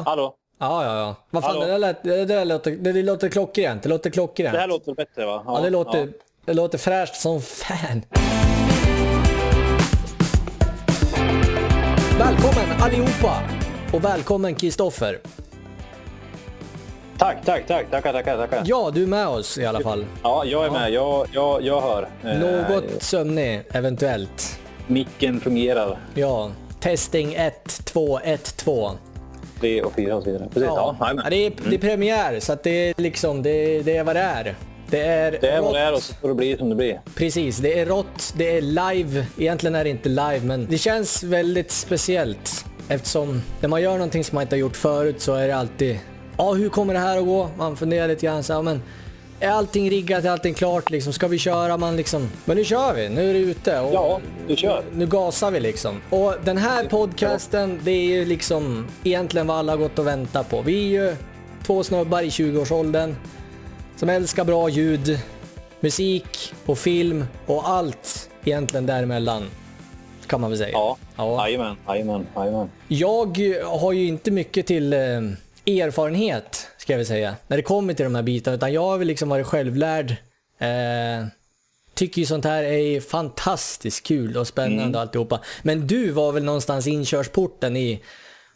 Hallå? Ja, ja, ja. Vad fan, Hallå? det där, lät, det där låter, det låter klockrent. Det låter klockrent. Det här låter bättre va? ja, det, låter, det låter fräscht som fan. Välkommen allihopa! Och välkommen Kristoffer. Tack, tack, tack. Tackar, tackar, tackar. Ja, du är med oss i alla fall. Ja, jag är med. Jag, jag, jag hör. Eh, Något sömnig, eventuellt. Micken fungerar. Ja. Testing 1, 2, 1, 2. Tre och fyra och så vidare. Precis. Ja, Ja, det, är, det är premiär, så att det är liksom, det, det är vad det är. Det är, det är vad det är och så får det bli som det blir. Precis, det är rått, det är live. Egentligen är det inte live, men det känns väldigt speciellt. Eftersom när man gör någonting som man inte har gjort förut så är det alltid, ja hur kommer det här att gå? Man funderar lite grann så här, men är allting riggat, är allting klart liksom? Ska vi köra? Man liksom, men nu kör vi, nu är det ute. Och Ja, du kör. nu gasar vi liksom. Och den här podcasten, det är ju liksom egentligen vad alla har gått och väntat på. Vi är ju två snubbar i 20-årsåldern som älskar bra ljud, musik och film och allt egentligen däremellan. Kan man väl säga. Ja, Ja. jajamän, jajamän, jajamän. Jag har ju inte mycket till eh, erfarenhet, ska jag väl säga, när det kommer till de här bitarna. Utan jag har väl liksom varit självlärd. Eh, tycker ju sånt här är fantastiskt kul och spännande och alltihopa. Men du var väl någonstans inkörsporten i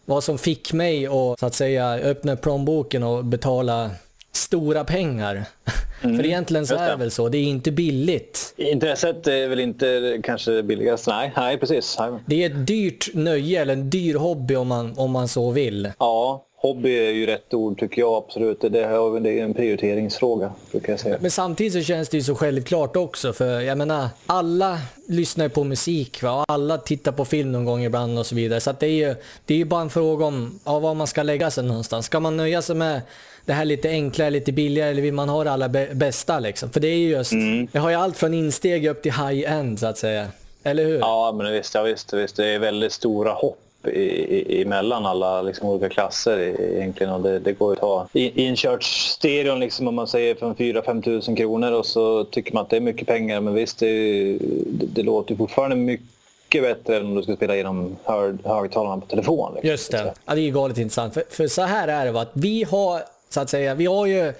vad som fick mig att, så att säga, öppna plånboken och betala stora pengar. För egentligen så är det. väl så, det är inte billigt. Intresset är väl inte kanske billigaste. Nej, nej precis. Jajamän. Det är ett dyrt nöje, eller en dyr hobby om man, om man så vill. Ja, hobby är ju rätt ord tycker jag absolut. Det är, en prioriteringsfråga, brukar jag säga. Men samtidigt så känns det ju så självklart också för jag menar alla lyssnar ju på musik va? och alla tittar på film någon gång ibland och så vidare. Så det är ju det är ju bara en fråga om ja, var man ska lägga sig någonstans. Ska man nöja sig med det här lite enklare, lite billigare eller vill man ha det allra bä- bästa liksom? För det är ju just, det har ju allt från insteg upp till high-end så att säga. Eller hur? Ja, men visst, ja, visst, visst. Det är väldigt stora hopp i, i, emellan alla liksom, olika klasser egentligen. Och det, det går att ta i- inkörsstereon liksom, om man säger från 4-5 tusen kronor och så tycker man att det är mycket pengar. Men visst, det, det, det låter ju fortfarande mycket bättre än om du ska spela genom hör, högtalarna på telefon. Liksom. Just det. Ja, det är ju galet intressant. För, för så här är det va, att vi har, så att säga, vi har ju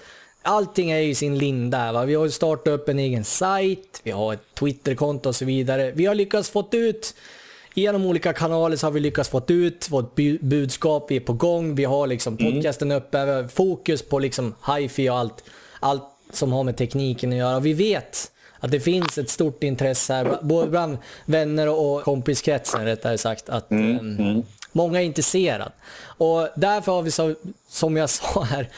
Allting är ju i sin linda. Va? Vi har ju startat upp en egen sajt, vi har ett Twitterkonto och så vidare. Vi har lyckats fått ut, genom olika kanaler så har vi lyckats fått ut vårt bu- budskap, vi är på gång, vi har liksom podcasten uppe, vi har fokus på liksom hifi och allt, allt som har med tekniken att göra. Vi vet att det finns ett stort intresse här, både bland vänner och kompiskretsen rättare sagt, att ehm, många är intresserade. Och därför har vi, så, som jag sa här,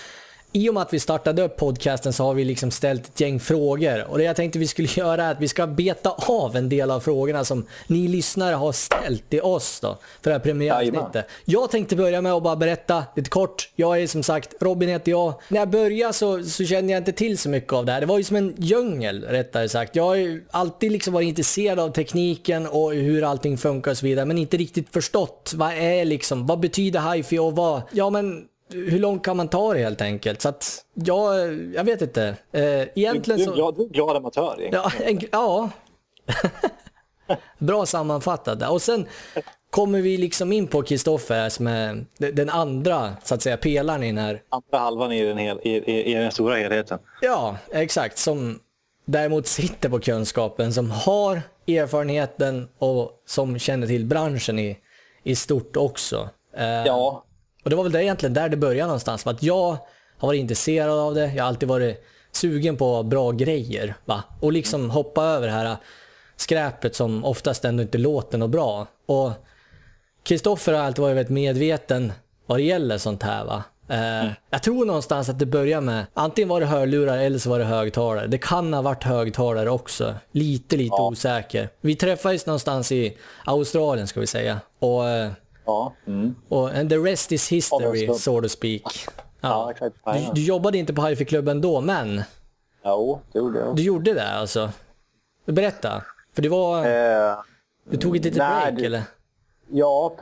i och med att vi startade upp podcasten så har vi liksom ställt ett gäng frågor. Och det jag tänkte vi skulle göra är att vi ska beta av en del av frågorna som ni lyssnare har ställt till oss då, för det här premiäravsnittet. Jag tänkte börja med att bara berätta lite kort. Jag är som sagt, Robin heter jag. När jag började så, så kände jag inte till så mycket av det här. Det var ju som en djungel rättare sagt. Jag har ju alltid liksom varit intresserad av tekniken och hur allting funkar och så vidare. Men inte riktigt förstått vad är liksom, vad betyder hifi och vad, ja men hur långt kan man ta det helt enkelt? Så att, ja, jag vet inte. Eh, egentligen så... du är en glad amatör egentligen. Ja, en, ja. Bra sammanfattat. Och sen kommer vi liksom in på Kristoffer som är de- den andra, så att säga, pelaren i den här. Andra halvan i den, hel, i, i, i den stora helheten. Ja, exakt. Som däremot sitter på kunskapen, som har erfarenheten och som känner till branschen i, i stort också. Eh, Ja, Och det var väl det egentligen där det började någonstans. För att jag har varit intresserad av det. Jag har alltid varit sugen på bra grejer. Va? Och liksom hoppa över det här skräpet som oftast ändå inte låter något bra. Och Kristoffer har alltid varit väldigt medveten vad det gäller sånt här. Va? Eh, Jag tror någonstans att det börjar med, antingen var det hörlurar eller så var det högtalare. Det kan ha varit högtalare också. Lite, lite osäker. Vi träffades någonstans i Australien ska vi säga. Och eh, ja. Mm. och and the rest is history, so to speak. ja. Du, du jobbade inte på hifi-klubben då, men Jo, det gjorde jag. du gjorde det alltså? Berätta. För det var, Eh, du tog ett litet nej, break det- eller? Ja,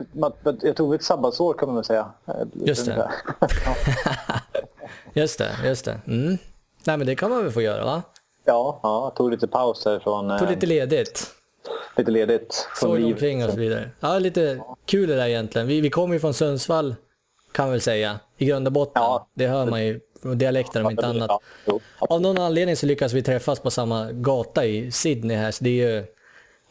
jag tog ett sabbatsår kan man väl säga. Eh, Just det. Just det, just det. Mm. Nej men det kan man väl få göra va? ja, ja, jag tog lite paus därifrån. eh, Tog lite ledigt. Lite ledigt från Såg omkring och så vidare. Ja, lite kul det där egentligen. Vi, vi kommer ju från Sundsvall. kan vi väl säga. I grund och botten. Ja. Det hör man ju. Och dialekter om inte annat. Av någon anledning så lyckas vi träffas på samma gata i Sydney här, så det är ju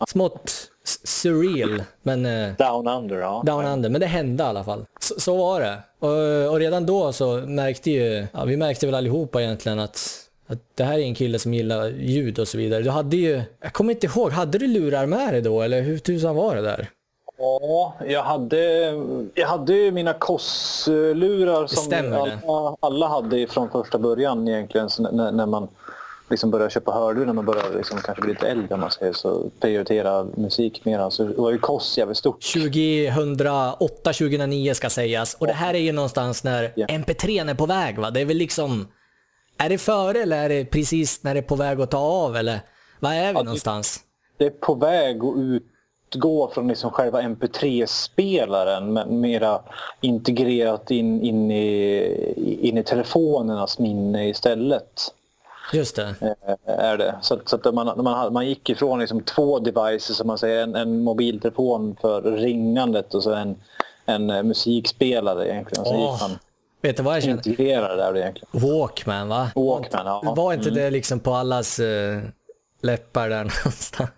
smått surreal. Men eh, Down under, ja. down under, men det hände i alla fall. Så, så var det. Och, och redan då så märkte ju, ja, vi märkte väl allihopa egentligen att, att det här är en kille som gillar ljud och så vidare. Du hade ju, jag kommer inte ihåg, hade du lurar med dig då eller hur tusan var det där? Ja, jag hade, jag hade ju mina KOS-lurar som det. alla, alla hade från första början egentligen. Så när, när man liksom började köpa hörlurar, när man började liksom kanske bli lite äldre om man säger så, prioritera musik mer. Så var ju KOS jävligt stort. 2008, 2009 ska sägas. Och det här är ju någonstans när Ja. MP3 är på väg va? Det är väl liksom, är det före eller är det precis när det är på väg att ta av eller? Var är vi det- någonstans? Det är på väg att utgå från liksom själva MP3-spelaren men mera integrerat in, in, i, in i telefonernas minne istället. Just det. Eh, är det. Så, så att man, man, man gick ifrån liksom två devices, som man säger, en, en mobiltelefon för ringandet och så en, en musikspelare egentligen. Så Åh, gick man Vet du vad jag känner? integrera det där egentligen. Walkman va? Walkman, ja. Var inte det liksom på allas eh, läppar där någonstans?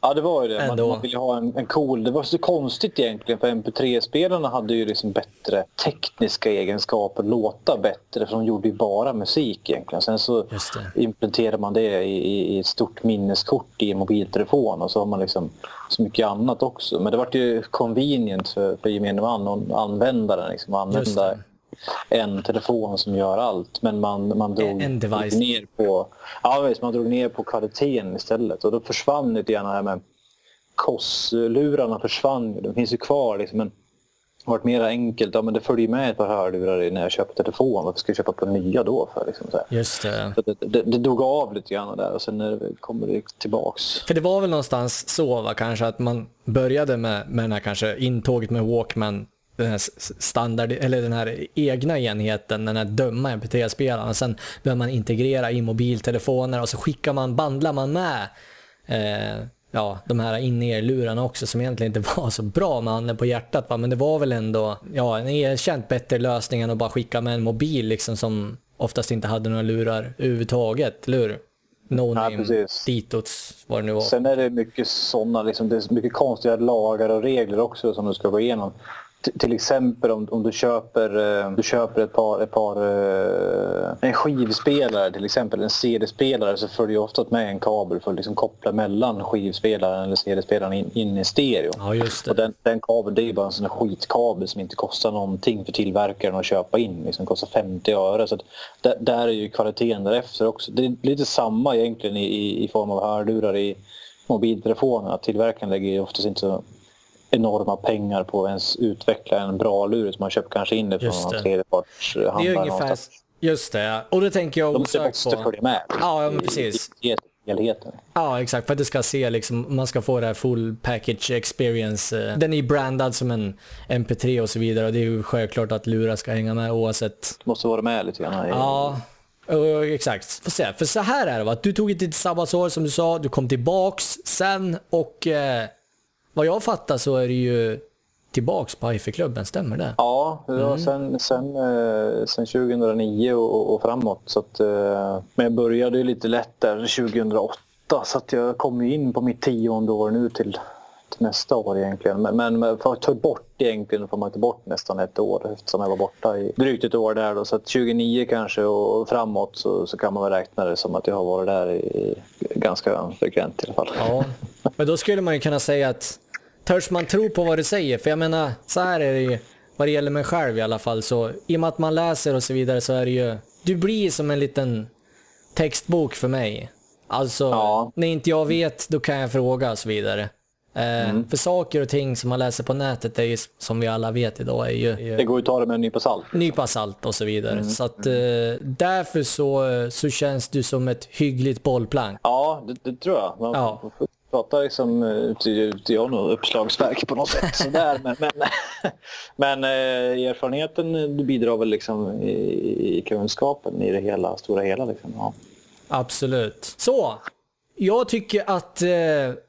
Ja, det var ju det. Man, man ville ha en, en cool... Det var så konstigt egentligen, för MP3-spelarna hade ju liksom bättre tekniska egenskaper, låta bättre, för de gjorde ju bara musik egentligen. Sen så implementerar man det i, i, ett stort minneskort i en mobiltelefon och så har man liksom så mycket annat också. Men det var ju convenient för, för gemene man och användaren liksom, använda. En telefon som gör allt. Men man, man drog, En- device. ner på ja, man drog ner på kvaliteten istället. Och då försvann lite grann det här med KOS-lurarna försvann. ju. De finns ju kvar liksom, men det varit mer enkelt. Ja, men det följer med ett par hörlurar när jag köpte telefon. Varför ska jag köpa på nya då? För, liksom, så. Just det. Så det, det, det dog av lite grann där och sen kommer det tillbaks. För det var väl någonstans så va, kanske att man började med, med den här kanske intåget med Walkman, den här standard, eller den här egna enheten, den här dumma MP3-spelaren. Och sen börjar man integrera i mobiltelefoner och så skickar man, bandlar man med eh, ja, de här in-ear-lurarna också som egentligen inte var så bra med handen på hjärtat. Va? Men det var väl ändå ja, en erkänt bättre lösning än att bara skicka med en mobil liksom, som oftast inte hade några lurar överhuvudtaget, eller hur? No name, precis. ditots, vad det nu var. Sen är det mycket sådana, liksom, det är mycket konstiga lagar och regler också som du ska gå igenom. Till exempel om, om du köper, eh, du köper ett par, ett par eh, en skivspelare till exempel, en CD-spelare så följer ofta med en kabel för att liksom koppla mellan skivspelaren eller CD-spelaren in, in i stereo. Ja, just det. Och den, den kabeln det är bara en sån skitkabel som inte kostar någonting för tillverkaren att köpa in. Liksom kostar 50 öre. Så där, där är ju kvaliteten därefter också. Det är lite samma egentligen i, i, i form av hörlurar i mobiltelefoner. Att tillverkaren lägger ju oftast inte så enorma pengar på att ens utveckla en bra lur som man köper kanske in det från någon det. tredjepartshandlare. Det är ungefär... Just det, och då tänker jag De måste, på... följa med. Ja, men precis. I, helheten. Ja, exakt. För att det ska se liksom, man ska få det här full package experience. eh, Den är brandad som en MP3 och så vidare och det är ju självklart att lurar ska hänga med oavsett. Måste vara med lite grann. Ja, exakt. Får se. För så här är det va, du tog ett litet sabbatsår som du sa, du kom tillbaks sen och eh, vad jag fattar så är det ju tillbaks på Hifi-klubben, stämmer det? Ja, det var Mm. sen, sen, eh, sen 2009 och, och framåt. Så att, eh, men jag började ju lite lätt där 2008 så att jag kom in på mitt tionde år nu till, till nästa år egentligen. Men, men för att ta bort egentligen får man ta bort nästan ett år eftersom jag var borta i drygt ett år där. Då. Så att 29 kanske och framåt så, så kan man väl räkna det som att jag har varit där i, i ganska frekvent i alla fall. Ja, men då skulle man ju kunna säga att törs man tro på vad du säger? För jag menar, så här är det ju vad det gäller mig själv i alla fall. Så i och med att man läser och så vidare så är det ju, du blir som en liten textbok för mig. Alltså, Ja. när inte jag vet, då kan jag fråga och så vidare. Eh, För saker och ting som man läser på nätet är ju, som vi alla vet idag, är ju, är ju Det går ju att ta det med en nypa salt. nypa salt och så vidare. Så att eh, därför så, så känns du som ett hyggligt bollplank. Ja, det, det tror jag. Man Ja. Pratar liksom eh, ut i något uppslagsverk på något sätt. Sådär. Men, men, men eh, erfarenheten eh, bidrar väl liksom i, i kunskapen i det hela, stora hela. Liksom. Ja. Absolut. Så, jag tycker att eh,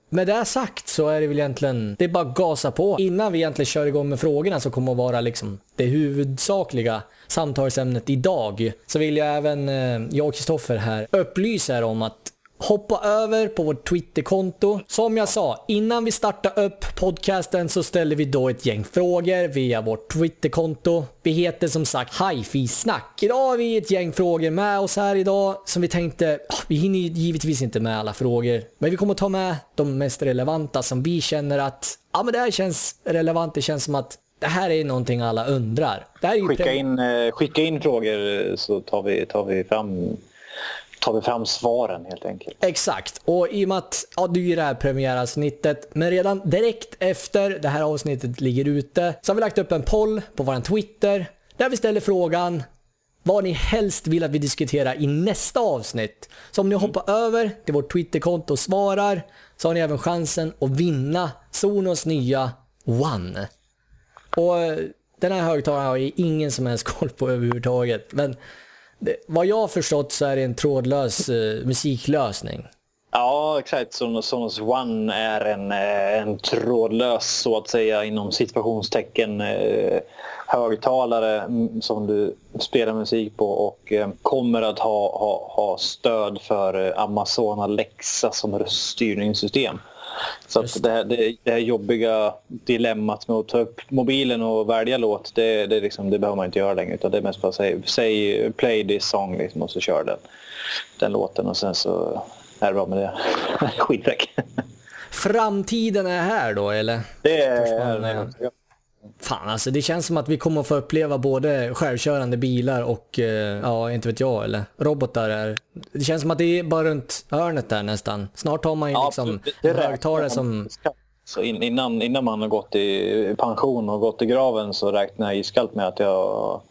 med det sagt så är det väl egentligen, det är bara att gasa på. Innan vi egentligen kör igång med frågorna som kommer att vara liksom det huvudsakliga samtalsämnet idag, så vill jag även, jag och Kristoffer här, upplysa er om att hoppa över på vårt Twitterkonto. Som jag sa, innan vi startar upp podcasten så ställer vi då ett gäng frågor via vårt Twitterkonto. Vi heter som sagt Hifi-snack. Idag har vi ett gäng frågor med oss här idag som vi tänkte, ah, vi hinner givetvis inte med alla frågor, men vi kommer ta med de mest relevanta som vi känner att, ja men det här känns relevant, det känns som att det här är någonting alla undrar. skicka, in, eh, skicka in frågor så tar vi, tar vi fram tar vi fram svaren helt enkelt. Exakt, och i och med att ja, du är det här premiäravsnittet, men redan direkt efter det här avsnittet ligger ute så har vi lagt upp en poll på vår Twitter där vi ställer frågan vad ni helst vill att vi diskuterar i nästa avsnitt. Så om ni mm. hoppar över till vårt Twitterkonto och svarar så har ni även chansen att vinna Sonos nya One. Och eh, den här högtalaren har jag ingen som helst koll på överhuvudtaget. Men det, vad jag har förstått så är det en trådlös eh, musiklösning. Ja, exakt. Sonos, One är en, eh, en trådlös, så att säga, inom situationstecken eh, högtalare mm, som du spelar musik på och eh, kommer att ha, ha, ha stöd för eh, Amazon Alexa som röststyrningssystem. Så det, här, det, det här jobbiga dilemmat med att ta upp mobilen och välja låt, det, det, liksom, det behöver man inte göra längre. Utan det är mest bara att säga, säg play this song liksom, och så kör den, den låten och sen så är det bra med det. Skitfräck. Framtiden är här då eller? Det är, Fan alltså, det känns som att vi kommer att få uppleva både självkörande bilar och, eh, ja, inte vet jag, eller robotar. Är. Det känns som att det är bara runt hörnet där nästan. Snart har man ju ja, liksom högtalare som... Så innan, innan man har gått i pension och gått i graven så räknar jag iskallt med att jag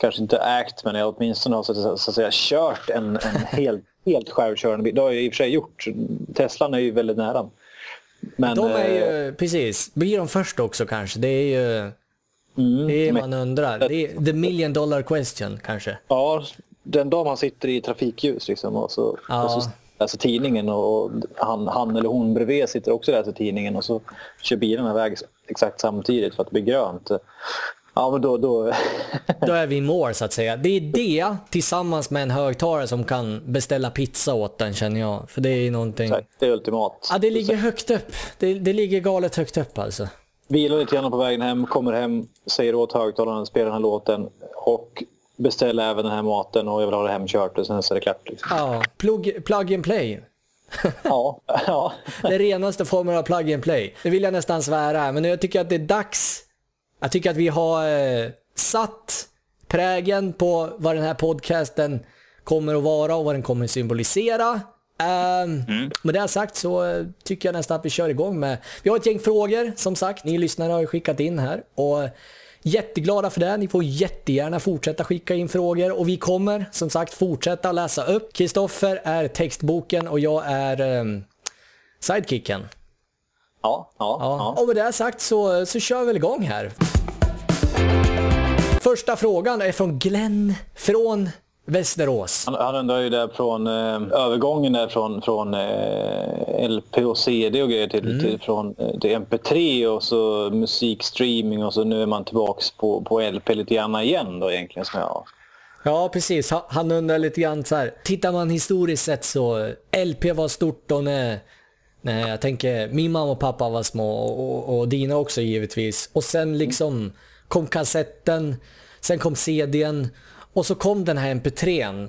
kanske inte ägt men jag åtminstone har så, att säga, kört en, en helt, helt självkörande bil. Det har jag i och för sig gjort. Teslan är ju väldigt nära. Men, de är ju, eh, precis. Blir de först också kanske? Det är ju mm, det är man undrar. Det är the million dollar question kanske. Ja, den dag man sitter i trafikljus liksom, och så, ja. och så läser tidningen och han, han eller hon bredvid sitter också och läser tidningen och så kör bilarna iväg exakt samtidigt för att det blir grönt. Ja, men då, då... då är vi i mål så att säga. Det är det tillsammans med en högtalare som kan beställa pizza åt den känner jag. För det är någonting... Det är ultimat. Ja, det ligger högt upp. Det, det ligger galet högt upp alltså. Vilar lite grann på vägen hem, kommer hem, säger åt högtalaren att spela den här låten och beställer även den här maten och jag vill ha det hemkört och sen så är det klart. Liksom. Ja, plug, plug and play. ja, ja. Den renaste formen av plug and play. Det vill jag nästan svära, men jag tycker att det är dags jag tycker att vi har eh, satt prägen på vad den här podcasten kommer att vara och vad den kommer att symbolisera. Um, mm. Med det sagt så uh, tycker jag nästan att vi kör igång med... Vi har ett gäng frågor som sagt, ni lyssnare har ju skickat in här. Och Jätteglada för det. Ni får jättegärna fortsätta skicka in frågor och vi kommer som sagt fortsätta läsa upp. Kristoffer är textboken och jag är um, sidekicken. Ja, ja, ja. Och med det sagt så, så kör vi väl igång här. Första frågan är från Glenn från Västerås. Han, han undrar ju där från eh, övergången där från, från eh, LP och CD och grejer till, mm. till, från, eh, till MP3 och så musikstreaming och så nu är man tillbaks på, på LP lite grann igen då egentligen som jag Ja, precis. Han undrar lite grann så här. Tittar man historiskt sett så LP var stort då när Nej, jag tänker, min mamma och pappa var små och, och dina också givetvis. Och sen liksom kom kassetten, sen kom CDn och så kom den här MP3.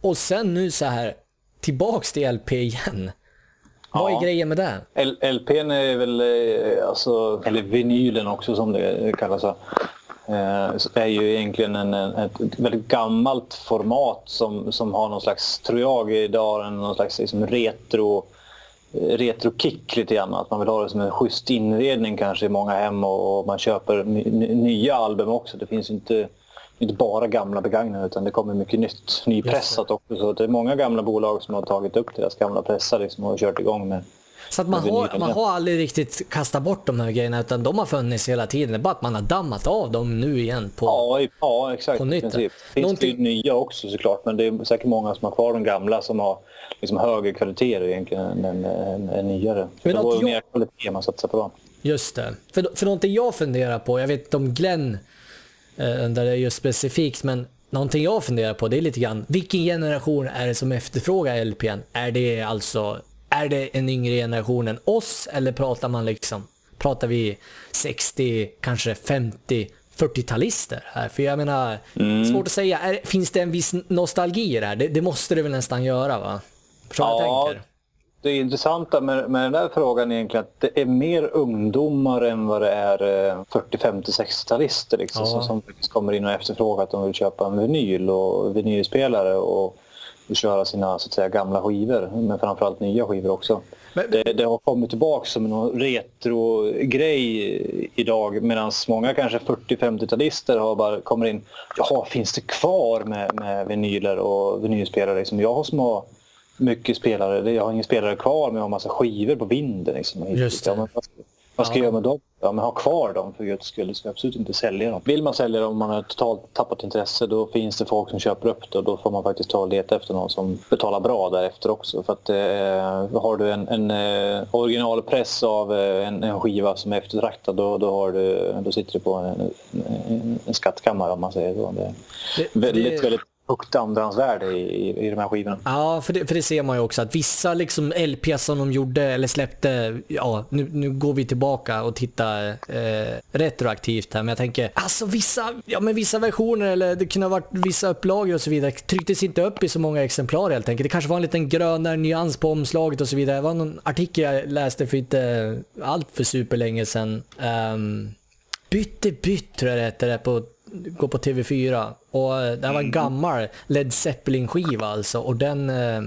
Och sen nu så här tillbaks till LP igen. Vad är grejen med det? L LPn är väl, eh, alltså, eller vinylen också som det kallas, eh, är ju egentligen en, ett väldigt gammalt format som, som har någon slags, tror jag idag, någon slags liksom retro retrokick lite grann. Att man vill ha det som en schysst inredning kanske i många hem och man köper nya album också. Det finns inte, inte bara gamla begagnade utan det kommer mycket nytt, nypressat också. Så det är många gamla bolag som har tagit upp deras gamla pressar liksom och kört igång med Så att man har, man har aldrig riktigt kastat bort de här grejerna utan de har funnits hela tiden. Det är bara att man har dammat av dem nu igen. På, ja, ja, exakt. På nytt. Det finns Någonting... ju nya också såklart men det är säkert många som har kvar de gamla som har liksom högre kvalitet egentligen än, än, än nyare. Men det var ju jag... mer kvalitet man satsar på. Just det. För, för någonting jag funderar på, jag vet inte om Glenn eh, där det är just specifikt, men någonting jag funderar på det är lite grann, vilken generation är det som efterfrågar LPn? Är det alltså, är det en yngre generation än oss eller pratar man liksom, pratar vi 60, kanske 50, 40-talister här? För jag menar, mm. svårt att säga, är, finns det en viss nostalgi i det här? Det, det måste det väl nästan göra va? Förstår ja, jag tänker? det intressanta med, med den där frågan är egentligen att det är mer ungdomar än vad det är 40, 50, 60-talister liksom, ja. som, som kommer in och efterfrågar att de vill köpa en vinyl och vinylspelare och, och köra sina så att säga, gamla skivor, men framförallt nya skivor också. Men, det, det, har kommit tillbaka som en retro-grej idag medan många kanske 40-50-talister har bara kommer in. Jaha, finns det kvar med, med vinyler och vinylspelare? Liksom, jag har små mycket spelare. Jag har ingen spelare kvar men jag har massa skivor på vinden. Liksom. Just det. Vad ska, jag göra med dem? Ja, men ha kvar dem för guds skull. Du ska absolut inte sälja dem. Vill man sälja dem om man har totalt tappat intresse då finns det folk som köper upp det och då får man faktiskt ta och leta efter någon som betalar bra därefter också. För att eh, har du en, en eh, originalpress av eh, en, en, skiva som är eftertraktad då, då, har du, då sitter du på en, en, en skattkammare om man säger så. Det är väldigt, det... väldigt högt andrahandsvärde i, i, i de här skivorna. Ja, för det, för det ser man ju också att vissa liksom LP som de gjorde eller släppte, ja nu, nu går vi tillbaka och tittar eh, retroaktivt här, men jag tänker alltså vissa, ja men vissa versioner eller det kunde ha varit vissa upplagor och så vidare trycktes inte upp i så många exemplar helt enkelt. Det kanske var en liten grönare nyans på omslaget och så vidare. Det var någon artikel jag läste för inte allt för superlänge sedan. Um, Bytte bytt tror jag det hette det på gå på TV4. Och eh, det här var en mm. gammal Led Zeppelin-skiva alltså. Och den eh,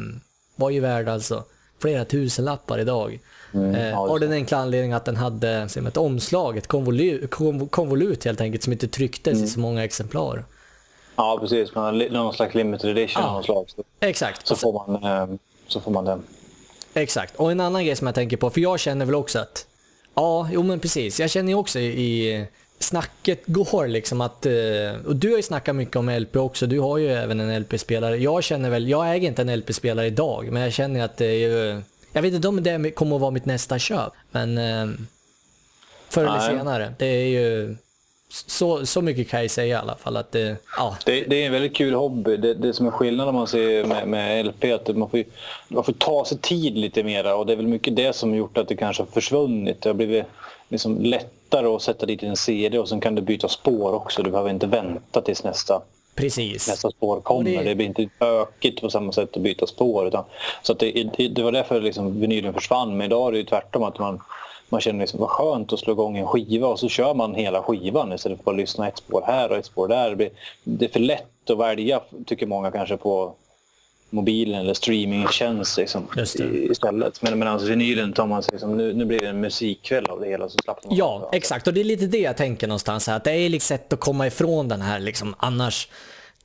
var ju värd alltså flera tusen lappar idag. Mm, eh, av den enkla anledningen att den hade som ett omslag, ett konvolut, konvolut helt enkelt, som inte trycktes mm. i så många exemplar. Ja, precis. Man har någon slags limited edition av slag. Så, exakt. Så får, man, eh, så får man den. Exakt. Och en annan grej som jag tänker på, för jag känner väl också att Ja, jo men precis. Jag känner ju också i, snacket går liksom att, eh, och du har ju snackat mycket om LP också, du har ju även en LP-spelare. Jag känner väl, jag äger inte en LP-spelare idag, men jag känner att det är ju, jag vet inte om det kommer att vara mitt nästa köp, men eh, förr eller senare. Det är ju, så, så mycket kan jag säga i alla fall. Att det, ja. det, det är en väldigt kul hobby. Det, det som är skillnaden man ser med, med LP är att man får, man får ta sig tid lite mera och det är väl mycket det som gjort att det kanske har försvunnit. Det har blivit liksom lättare att sätta dit en CD och sen kan du byta spår också. Du behöver inte vänta tills nästa, Precis. nästa spår kommer. Det... det... blir inte bökigt på samma sätt att byta spår. Utan, så det, det, var därför liksom vinylen försvann. Men idag är det tvärtom att man, man känner liksom, vad skönt att slå igång en skiva och så kör man hela skivan istället för att lyssna ett spår här och ett spår där. Det, blir, det är för lätt att välja, tycker många kanske, på mobilen eller streamingtjänst liksom, istället. Men medan vinylen tar man sig som nu, nu blir det en musikkväll av det hela så slappnar man Ja, exakt. Och det är lite det jag tänker någonstans här. Att det är liksom sätt att komma ifrån den här liksom annars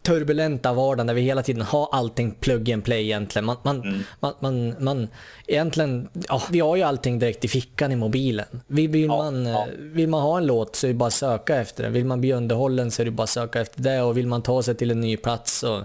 turbulenta vardagen där vi hela tiden har allting plug and play egentligen. Man, man, mm. man, man, man, egentligen, ja, vi har ju allting direkt i fickan i mobilen. Vill, vill, ja, man, ja. vill man ha en låt så är det bara att söka efter den. Vill man bli underhållen så är det bara att söka efter det och vill man ta sig till en ny plats så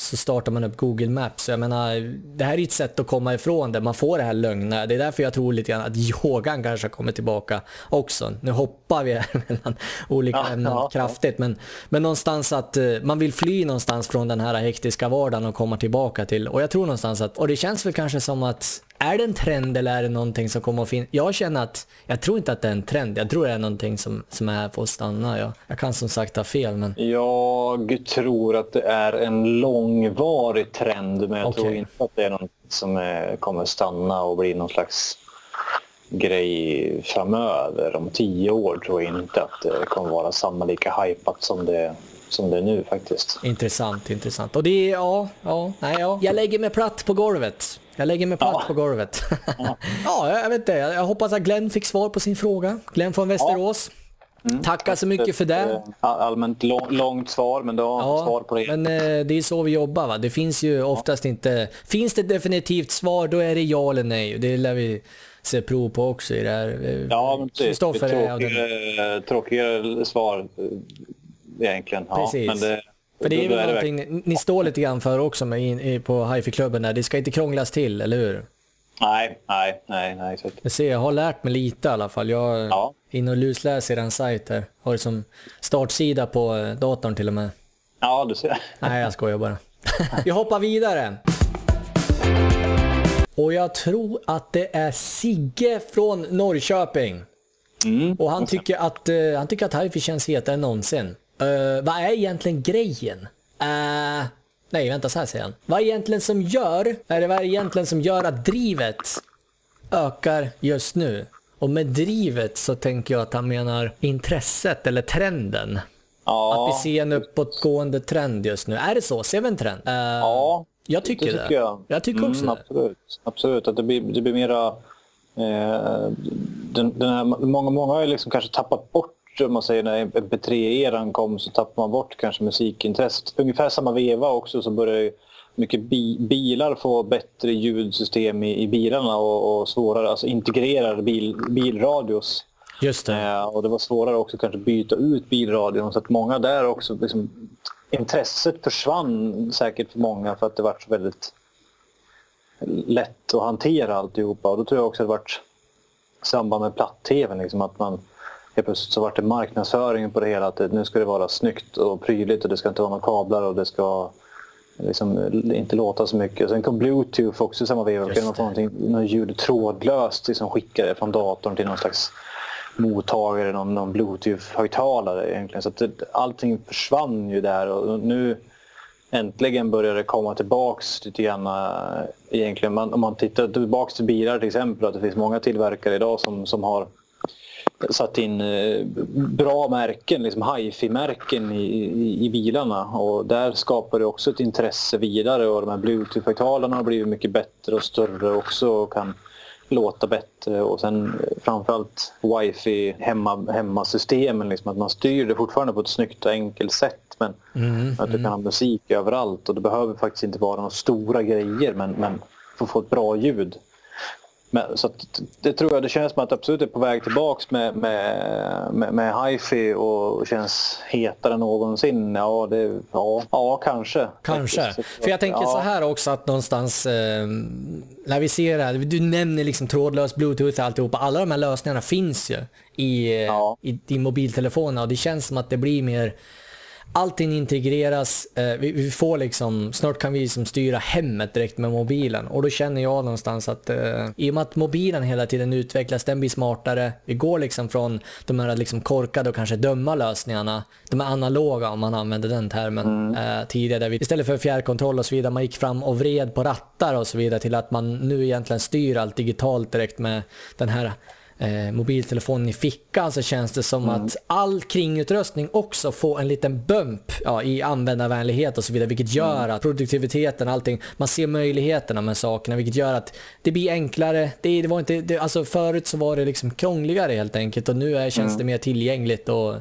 så startar man upp Google Maps. Jag menar, det här är ett sätt att komma ifrån det. Man får det här lögna. Det är därför jag tror lite grann att yogan kanske kommer tillbaka också. Nu hoppar vi här mellan olika ja, ämnen ja, kraftigt. Men, men någonstans att uh, man vill fly någonstans från den här hektiska vardagen och komma tillbaka till. Och jag tror någonstans att, och det känns väl kanske som att är det en trend eller är det någonting som kommer att finnas? Jag känner att, jag tror inte att det är en trend. Jag tror det är någonting som, som är här för att stanna. Jag, jag kan som sagt ha fel. Men... Jag tror att det är en långvarig trend, men jag okay. tror inte att det är något som är, kommer stanna och bli någon slags grej framöver. Om tio år tror jag inte att det kommer vara samma lika hypat som det som det är nu faktiskt. Intressant, intressant. Och det är, ja, ja, nej, ja. Jag lägger mig platt på golvet. Jag lägger mig platt ja. på golvet. Ja. ja, jag vet inte. Jag hoppas att Glenn fick svar på sin fråga. Glenn från Västerås. Mm. Tackar så mycket för det. Eh, allmänt långt svar, men du har ja, svar på det. Men eh, det är så vi jobbar. Va? Det finns ju oftast ja. inte... Finns det definitivt svar, då är det ja eller nej. Det lär vi se prov på också i det här. Ja, men precis. Kristoffer är tråkigare, tråkigare svar egentligen. Precis. Ja, men det, för det är väl någonting ni står lite grann för också med, på hifi-klubben. Det ska inte krånglas till, eller hur? Nej, nej, nej. nej så. Jag ser, jag har lärt mig lite i alla fall. Jag ja. inne och lusläser en sajt här. Har det som startsida på eh, datorn till och med. Ja, du ser. Nej, jag skojar bara. Vi hoppar vidare. Och jag tror att det är Sigge från Norrköping. Mm. Och han tycker att, uh, han tycker att hifi känns hetare än någonsin. Uh, vad är egentligen grejen? Uh, nej, vänta, så här säger han. Vad är egentligen som gör, är det vad är egentligen som gör att drivet ökar just nu? Och med drivet så tänker jag att han menar intresset eller trenden. Ja, att vi ser en uppåtgående trend just nu. Är det så? Ser vi en trend? Uh, ja, jag tycker det. Tycker det. Jag. jag. tycker också mm, det. Absolut, absolut. Att det blir, det blir mera... Eh, den, den här, många, många har ju liksom kanske tappat bort om man säger när MP3-eran kom så tappade man bort kanske musikintresset. Ungefär samma veva också så började mycket bi bilar få bättre ljudsystem i, i bilarna och, och svårare, alltså integrerade bil, bilradios. Just det. Eh, och det var svårare också kanske byta ut bilradion så att många där också, liksom, intresset försvann säkert för många för att det var så väldigt lätt att hantera alltihopa och då tror jag också att det varit samband med platt-tvn, liksom, att man helt plötsligt så vart det marknadsföring på det hela. Att nu ska det vara snyggt och prydligt och det ska inte vara några kablar och det ska liksom inte låta så mycket. Sen kom bluetooth också i samma veva. Få någonting, någon ljud trådlöst liksom skickade från datorn till någon slags mottagare, någon, någon bluetooth-högtalare egentligen. Så det, allting försvann ju där och nu äntligen börjar det komma tillbaks lite grann eh, egentligen. Man, om man tittar tillbaks till bilar till exempel, att det finns många tillverkare idag som, som har satt in eh, bra märken, liksom hifi-märken i, i, i, bilarna. Och där skapar det också ett intresse vidare och de här bluetooth-högtalarna har blivit mycket bättre och större också och kan låta bättre. Och sen framförallt wifi hemma, hemmasystemen, liksom att man styr det fortfarande på ett snyggt och enkelt sätt. Men mm, att du kan ha musik överallt och det behöver faktiskt inte vara några stora grejer men, men för att få ett bra ljud men, så det tror jag, det känns som att det absolut är på väg tillbaks med, med, med, med hifi och känns hetare än någonsin. Ja, det, ja, ja kanske. Kanske. För jag tänker ja. så här också att någonstans eh, när vi ser det här, du nämner liksom trådlös bluetooth och alltihopa. Alla de här lösningarna finns ju i, ja. i, i mobiltelefonerna och det känns som att det blir mer allting integreras, eh, vi, får liksom, snart kan vi liksom styra hemmet direkt med mobilen och då känner jag någonstans att eh, i och med att mobilen hela tiden utvecklas, den blir smartare, vi går liksom från de här liksom korkade och kanske dumma lösningarna, de är analoga om man använder den termen mm. eh, tidigare, vi, istället för fjärrkontroll och så vidare, man gick fram och vred på rattar och så vidare till att man nu egentligen styr allt digitalt direkt med den här eh, mobiltelefonen i fickan så känns det som mm. att all kringutrustning också får en liten bump ja, i användarvänlighet och så vidare, vilket gör mm. att produktiviteten, allting, man ser möjligheterna med sakerna, vilket gör att det blir enklare. Det, det var inte, det, alltså förut så var det liksom krångligare helt enkelt och nu är, känns mm. det mer tillgängligt och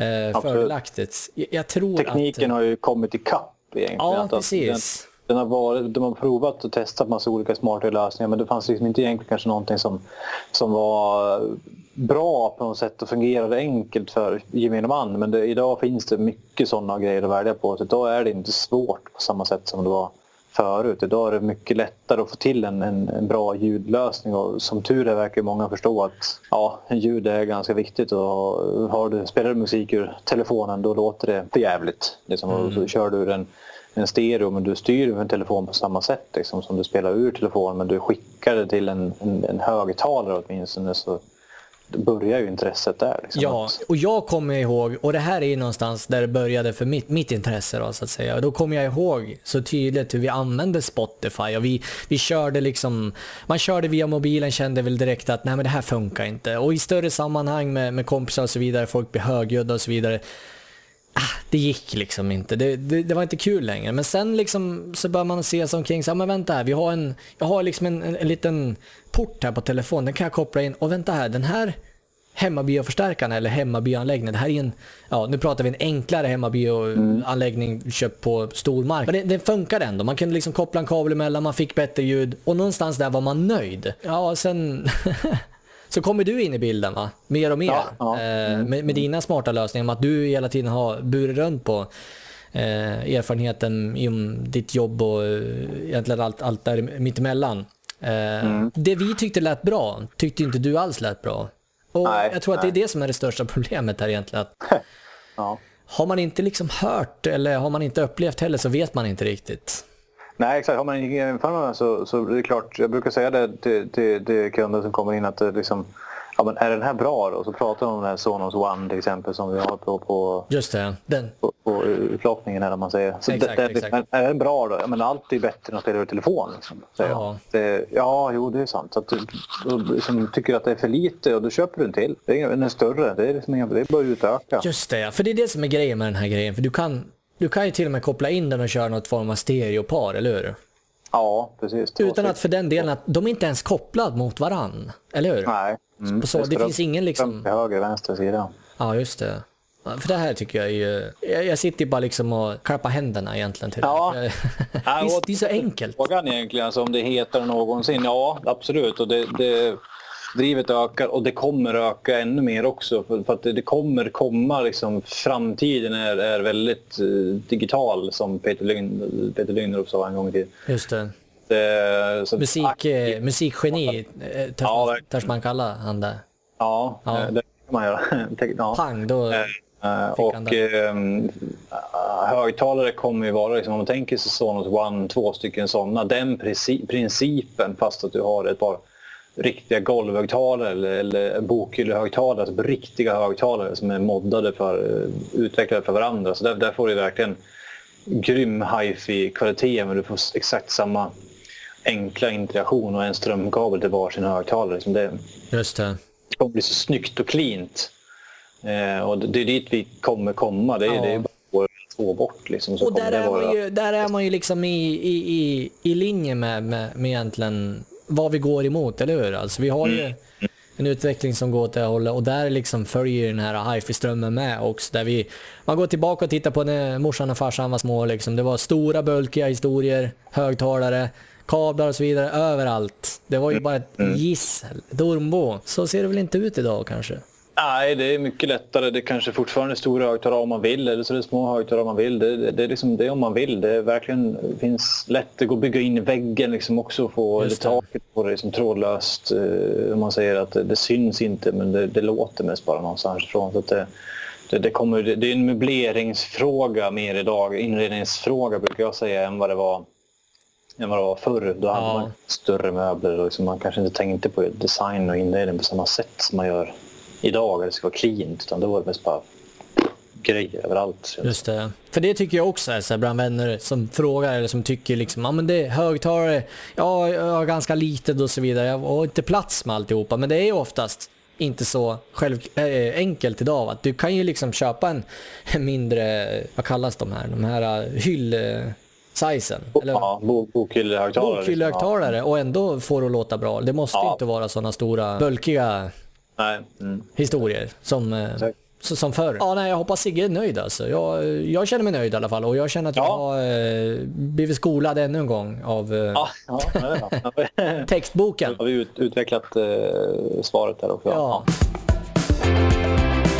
eh, fördelaktigt. Jag, jag Tekniken att, har ju kommit ikapp egentligen. Ja, precis. Den har varit, de har provat och testat massa olika smarta lösningar men det fanns liksom inte egentligen kanske någonting som, som var bra på något sätt och fungerade enkelt för gemene man. Men det, idag finns det mycket sådana grejer att välja på. Så idag är det inte svårt på samma sätt som det var förut. Idag är det mycket lättare att få till en, en, en bra ljudlösning och som tur är verkar många förstå att ja, ljud är ganska viktigt och har du, spelar du musik ur telefonen då låter det för jävligt. Liksom, mm. och så kör du den en stereo men du styr en telefon på samma sätt liksom, som du spelar ur telefonen men du skickar det till en, en, en högtalare åtminstone så börjar ju intresset där. Liksom. Ja, och jag kommer ihåg, och det här är någonstans där det började för mitt, mitt intresse då, så att säga. Och då kommer jag ihåg så tydligt hur vi använde Spotify och vi, vi körde liksom, man körde via mobilen, kände väl direkt att nej men det här funkar inte. Och i större sammanhang med, med kompisar och så vidare, folk blir högljudda och så vidare Ah, det gick liksom inte. Det, det, det, var inte kul längre. Men sen liksom så bör man se sig omkring. Så, men vänta här, vi har en, jag har liksom en, en, en, liten port här på telefonen. Den kan jag koppla in. Och vänta här, den här hemmabioförstärkaren eller hemmabioanläggningen. Det här är en, ja nu pratar vi en enklare hemmabioanläggning mm. köpt på stormark. Men det, det funkar ändå. Man kunde liksom koppla en kabel emellan, man fick bättre ljud och någonstans där var man nöjd. Ja, sen så kommer du in i bilden va? Mer och mer. Ja, ja. Eh, mm. med, med, dina smarta lösningar, med att du hela tiden har burit runt på eh, erfarenheten inom ditt jobb och eh, egentligen allt, allt där mittemellan. Eh, mm. Det vi tyckte lät bra, tyckte inte du alls lät bra. Och nej, jag tror att nej. det är det som är det största problemet här egentligen. Att ja. Har man inte liksom hört eller har man inte upplevt heller så vet man inte riktigt. Nej, exakt. Har man ingen erfarenhet så, så det är klart. Jag brukar säga det till, till, till kunder som kommer in att det liksom ja, men är den här bra då? Så pratar de om den här Sonos One till exempel som vi har på, på, Just det, den. på, på utlottningen här man säger. Så exakt, det, det, exakt. Är den bra då? Ja, men allt är bättre än att spela över telefon. Liksom, säger ja. Det, ja, jo det är sant. Så att du, du liksom, tycker att det är för lite och då köper du en till. Den är större, det är, liksom, det är bara att utöka. Just det, för det är det som är grejen med den här grejen. För du kan, du kan ju till och med koppla in den och köra något form av stereopar, eller hur? Ja, precis. Utan att för den delen att de är inte ens kopplade mot varann, eller hur? Nej. Mm. Så, det, finns ingen liksom... Höger, vänster sida. Ja, just det. För det här tycker jag är ju... Jag sitter bara liksom och klappar händerna egentligen till ja. det. det, är, det är så enkelt. Frågan egentligen, alltså, om det heter någonsin, ja absolut. Och det, det, drivet ökar och det kommer öka ännu mer också. För, att det, kommer komma, liksom, framtiden är, är väldigt uh, digital som Peter, Lyn, Peter sa en gång i tiden. Just det. det så, Musik, eh, musikgeni, eh, ja, törs man kalla han det? Ja, ja. det kan man göra. ja. Pang, då... Uh, och uh, högtalare kommer ju vara, liksom, om man tänker sig Sonos One, två stycken sådana, den principen fast att du har ett par riktiga golvhögtalare eller, eller bokhyllehögtalare, alltså riktiga högtalare som är moddade för, utvecklade för varandra. Så där, där får du verkligen grym hifi-kvalitet men du får exakt samma enkla interaktion och en strömkabel till varsin högtalare. Liksom det, Just det. det kommer bli så snyggt och cleant. Eh, och det är dit vi kommer komma. Det är, ja. det är bara två bort. Liksom, och där är, vara... ju, där är man ju liksom i, i, i, i linje med, med, med egentligen vad vi går emot, eller hur? Alltså, vi har ju mm. en utveckling som går åt det hållet och där liksom följer den här hifi-strömmen med också. Där vi, man går tillbaka och tittar på när morsan och farsan var små. Liksom. Det var stora bulkiga historier, högtalare, kablar och så vidare överallt. Det var ju bara ett mm. gissel, ett ormbo. Så ser det väl inte ut idag kanske? Nej, det är mycket lättare. Det kanske fortfarande är stora högtalare om man vill eller så är det små högtalare om man vill. Det, det, det är liksom det om man vill. Det är verkligen finns lätt. Det att bygga in i väggen liksom också och få det. taket på det liksom trådlöst. Uh, man säger att det, det syns inte men det, det, låter mest bara någonstans ifrån. Så att det, det, det, kommer, det, är en möbleringsfråga mer idag, inredningsfråga brukar jag säga, än vad det var, än vad det var förr. Då hade man större möbler och liksom man kanske inte tänkte på design och inredning på samma sätt som man gör idag, det ska vara cleant, utan då var det mest bara grejer överallt. Just det. För det tycker jag också är så här bland vänner som frågar eller som tycker liksom, ja men det är högtalare, ja jag har ganska litet och så vidare, jag har inte plats med alltihopa, men det är ju oftast inte så själv, äh, enkelt idag. Att du kan ju liksom köpa en, en mindre, vad kallas de här, de här uh, hyll... Sizen, eller? Ja, bokhyllehögtalare. Bokhyllehögtalare liksom. och ändå får det att låta bra. Det måste ja. inte vara sådana stora, bulkiga mm. historier som, eh, som förr. Ja, nej, jag hoppas Sigge är nöjd alltså. Jag, jag känner mig nöjd i alla fall och jag känner att ja. jag har eh, blivit skolad ännu en gång av eh, ja, ja, textboken. Då har vi ut, utvecklat eh, svaret där också. Ja.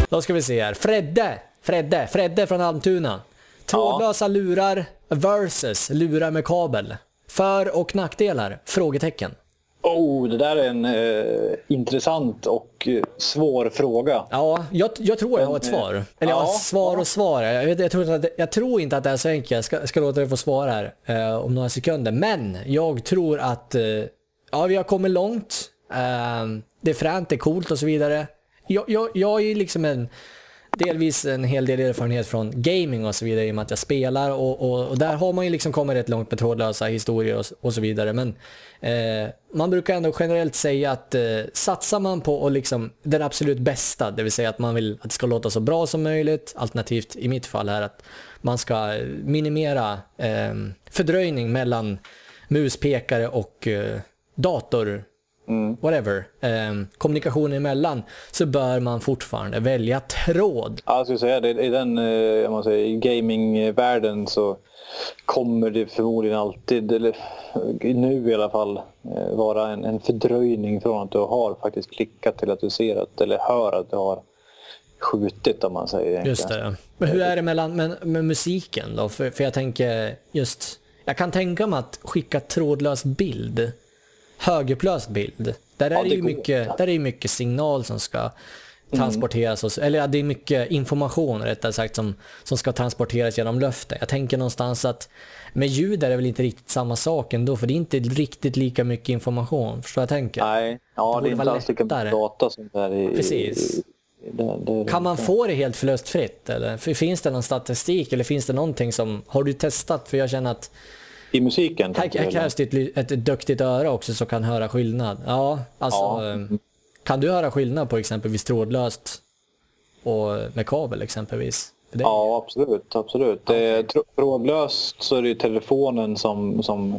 Då ska vi se här. Fredde! Fredde, Fredde från Almtuna. Trådlösa lurar versus lurar med kabel. För och nackdelar? Frågetecken. Oh, det där är en eh, intressant och eh, svår fråga. Ja, jag, jag tror jag har ett svar. Eller ja, ja svar och svar. Jag, jag, tror att, jag tror inte att det är så enkelt. Jag ska, ska låta dig få svara här eh, om några sekunder. Men jag tror att eh, ja, vi har kommit långt. Eh, det är fränt, det är coolt och så vidare. Jag, jag, jag är liksom en delvis en hel del erfarenhet från gaming och så vidare i och med att jag spelar och, och, och där har man ju liksom kommit rätt långt med trådlösa historier och, och så vidare. Men eh, man brukar ändå generellt säga att eh, satsar man på och liksom den absolut bästa, det vill säga att man vill att det ska låta så bra som möjligt, alternativt i mitt fall här att man ska minimera eh, fördröjning mellan muspekare och eh, dator whatever, eh, kommunikation emellan, så bör man fortfarande välja tråd. Ja, jag skulle säga det. I den eh, man säger, gamingvärlden så kommer det förmodligen alltid, eller nu i alla fall, eh, vara en, en fördröjning från att du har faktiskt klickat till att du ser att, eller hör att du har skjutit om man säger. Egentligen. Just det. Men hur är det mellan, med, med musiken då? För, för jag tänker just, jag kan tänka mig att skicka trådlös bild, högupplöst bild, där är Ja, det det ju mycket, där är det mycket signal som ska transporteras, och, eller ja, det är mycket information rättare sagt som, som ska transporteras genom luften. Jag tänker någonstans att med ljud är det väl inte riktigt samma sak ändå, för det är inte riktigt lika mycket information. Förstår jag tänker? Nej, ja, borde det är inte alls lika mycket data som det är i... Precis. i det, det, Kan man få det helt förlustfritt? Eller? Finns det någon statistik eller finns det någonting som... Har du testat? För jag känner att I musiken? här, här krävs det ett, duktigt öra också som kan höra skillnad. Ja, alltså... Ja. eh, Kan du höra skillnad på exempelvis trådlöst och med kabel exempelvis? Ja, absolut. absolut. Är tr- trådlöst så är det telefonen som, som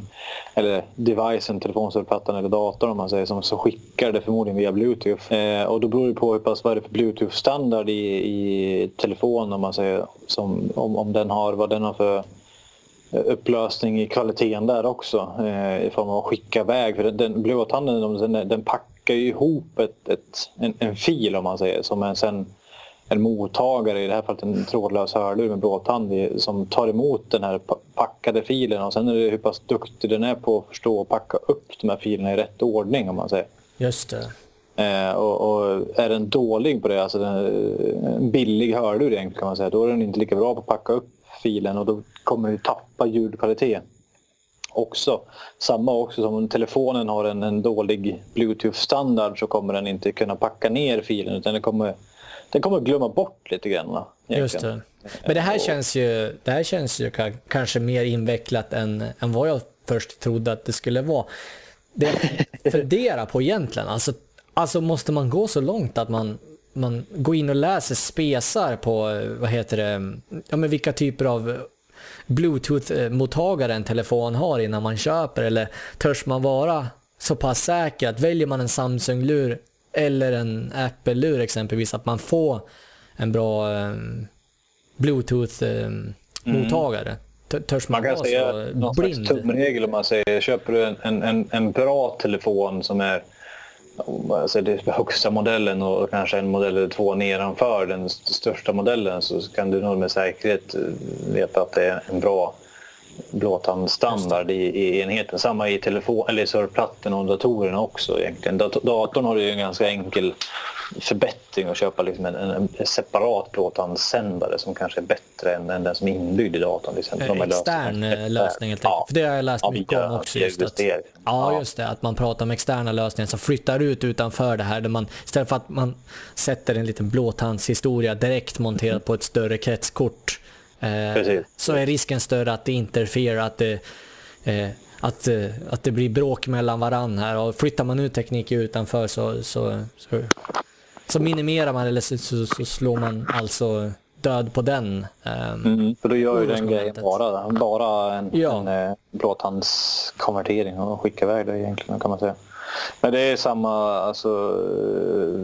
eller devicen, telefonsurfplattan eller datorn om man säger, som, som skickar det förmodligen via bluetooth. Eh, och då beror det på hur pass, vad är det för bluetooth-standard i, i telefonen om man säger, som, om, om den har, vad den har för eh, upplösning i kvaliteten där också eh, i form av att skicka iväg. För den, den blåtanden den, den packar ju ihop ett, ett, en, en fil om man säger som är sen en mottagare, i det här fallet en trådlös hörlur med blåtand som tar emot den här pa- packade filen och sen är det hur pass duktig den är på att förstå och packa upp de här filerna i rätt ordning om man säger. Just det. Eh, och, och är den dålig på det, alltså den, en billig hörlur egentligen kan man säga, då är den inte lika bra på att packa upp filen och då kommer ju tappa ljudkvalitet också. Samma också som om telefonen har en, en dålig bluetooth-standard så kommer den inte kunna packa ner filen utan den kommer, den kommer glömma bort lite grann. Just det. Men det här känns ju, det här känns ju ka- kanske mer invecklat än, än vad jag först trodde att det skulle vara. Det jag funderar på egentligen, alltså, alltså måste man gå så långt att man, man går in och läser spesar på, vad heter det, ja men vilka typer av bluetooth-mottagare en telefon har innan man köper eller törs man vara så pass säker att väljer man en Samsung-lur eller en Apple-lur exempelvis att man får en bra eh, Bluetooth-mottagare. Törs man, Man kan vara säga så någon slags blind? tumregel om man säger köper du en, en, en bra telefon som är alltså det högsta modellen och kanske en modell eller två nedanför den största modellen så kan du nog med säkerhet eh, veta att det är en bra blåtandstandard i, i enheten. Samma i telefon, eller i surfplattorna och datorerna också egentligen. Dat- datorn har ju en ganska enkel förbättring att köpa liksom en, en, en separat blåtandsändare som kanske är bättre än, än den som är inbyggd i datorn. Exempel. De är Extern lösningar. eh, lösning helt enkelt. Ja. För det har jag läst Ja, mycket om också. Just att, ja, Ja. just det. Att man pratar om externa lösningar som flyttar ut utanför det här. Där man, istället för att man sätter en liten blåtandshistoria direkt monterad på ett större kretskort. Eh, så är risken större att det interfererar, att det, eh, att, eh, att det blir bråk mellan varann här. Och flyttar man ut teknik utanför så, så, så, så minimerar man eller så, så, så slår man alltså död på den. ehm, Mm, för då gör ju den grejen bara, bara en, Ja. en eh, blåtandskonvertering och skicka iväg det egentligen kan man säga. Men det är samma, alltså,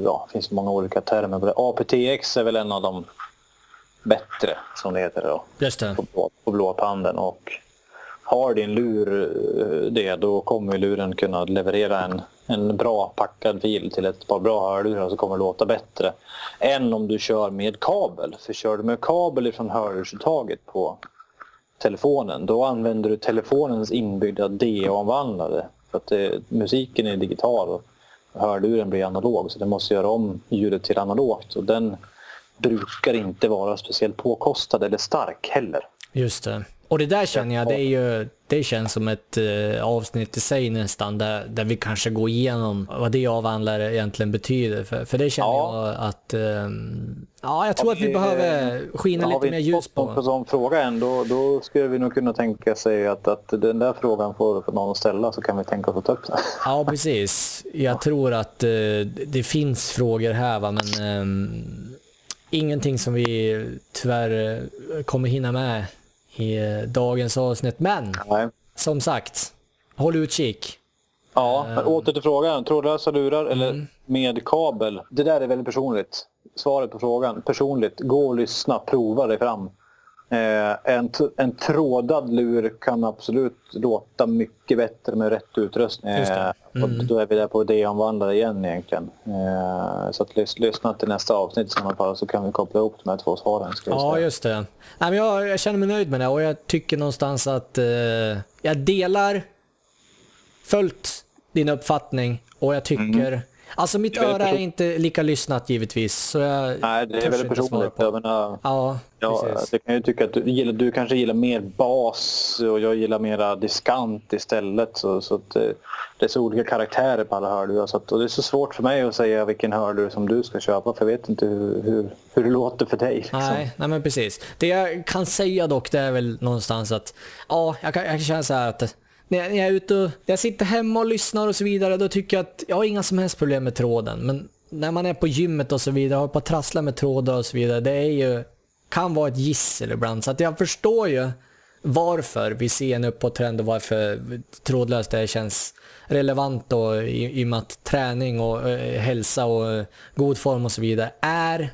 ja, det finns många olika termer på det. aptX är väl en av de bättre som det heter då, Just det. på, blå, på blåtanden och har din lur eh, det då kommer luren kunna leverera en, en bra packad fil till ett par bra hörlurar så kommer det låta bättre än om du kör med kabel. För kör du med kabel ifrån hörlursuttaget på telefonen då använder du telefonens inbyggda DA-omvandlare. För att det, musiken är digital och hörluren blir analog så den måste göra om ljudet till analogt och den brukar inte vara speciellt påkostad eller stark heller. Just det. Och det där känner jag, det, är ju, det känns som ett eh, avsnitt i sig nästan, där, där vi kanske går igenom vad det avhandlare egentligen betyder. För, för det känner Ja. jag att, ehm, ja jag tror Har att vi vi, behöver skina Har lite vi mer ljus fått någon på. sån fråga än, då, då skulle vi nog kunna tänka sig att, att den där frågan får, får någon ställa så kan vi tänka oss att ta upp den. Ja, precis. Jag tror att eh, det finns frågor här, va? men ehm, ingenting som vi tyvärr eh, kommer hinna med i dagens avsnitt. Men Nej. som sagt, håll utkik. Ja, men åter till frågan. Trådlösa lurar eller med kabel? Det där är väldigt personligt. Svaret på frågan, personligt. Gå och lyssna, prova dig fram. Eh, en, en trådad lur kan absolut låta mycket bättre med rätt utrustning. Just det. Eh, och då är vi där på idéomvandlare igen egentligen. Eh, så att lys- lyssna till nästa avsnitt i sådana fall så kan vi koppla ihop de här två svaren. Ja, just det. Nej, men jag, jag känner mig nöjd med det och jag tycker någonstans att eh, jag delar fullt din uppfattning och jag tycker... Alltså mitt är öra är inte lika lyssnat givetvis. Så jag Nej, det är väldigt personligt. Jag menar, Ja, Ja, precis. det kan jag tycka att du, gillar, du kanske gillar mer bas och jag gillar mera diskant istället. Så, så att, eh, det är så olika karaktärer på alla hörlurar. Så att, och det är så svårt för mig att säga vilken hörlur som du ska köpa för jag vet inte hur, hur, hur det låter för dig. Liksom. Nej, nej men precis. Det jag kan säga dock det är väl någonstans att ja, jag kan, jag kan känna så här att när jag, när jag är ute och jag sitter hemma och lyssnar och så vidare då tycker jag att jag har inga som helst problem med tråden. Men när man är på gymmet och så vidare och på att trassla med trådar och så vidare, det är ju kan vara ett gissel ibland. Så att jag förstår ju varför vi ser en uppåttrend och varför trådlöst det känns relevant då, i, i och med att träning och eh, hälsa och eh, god form och så vidare är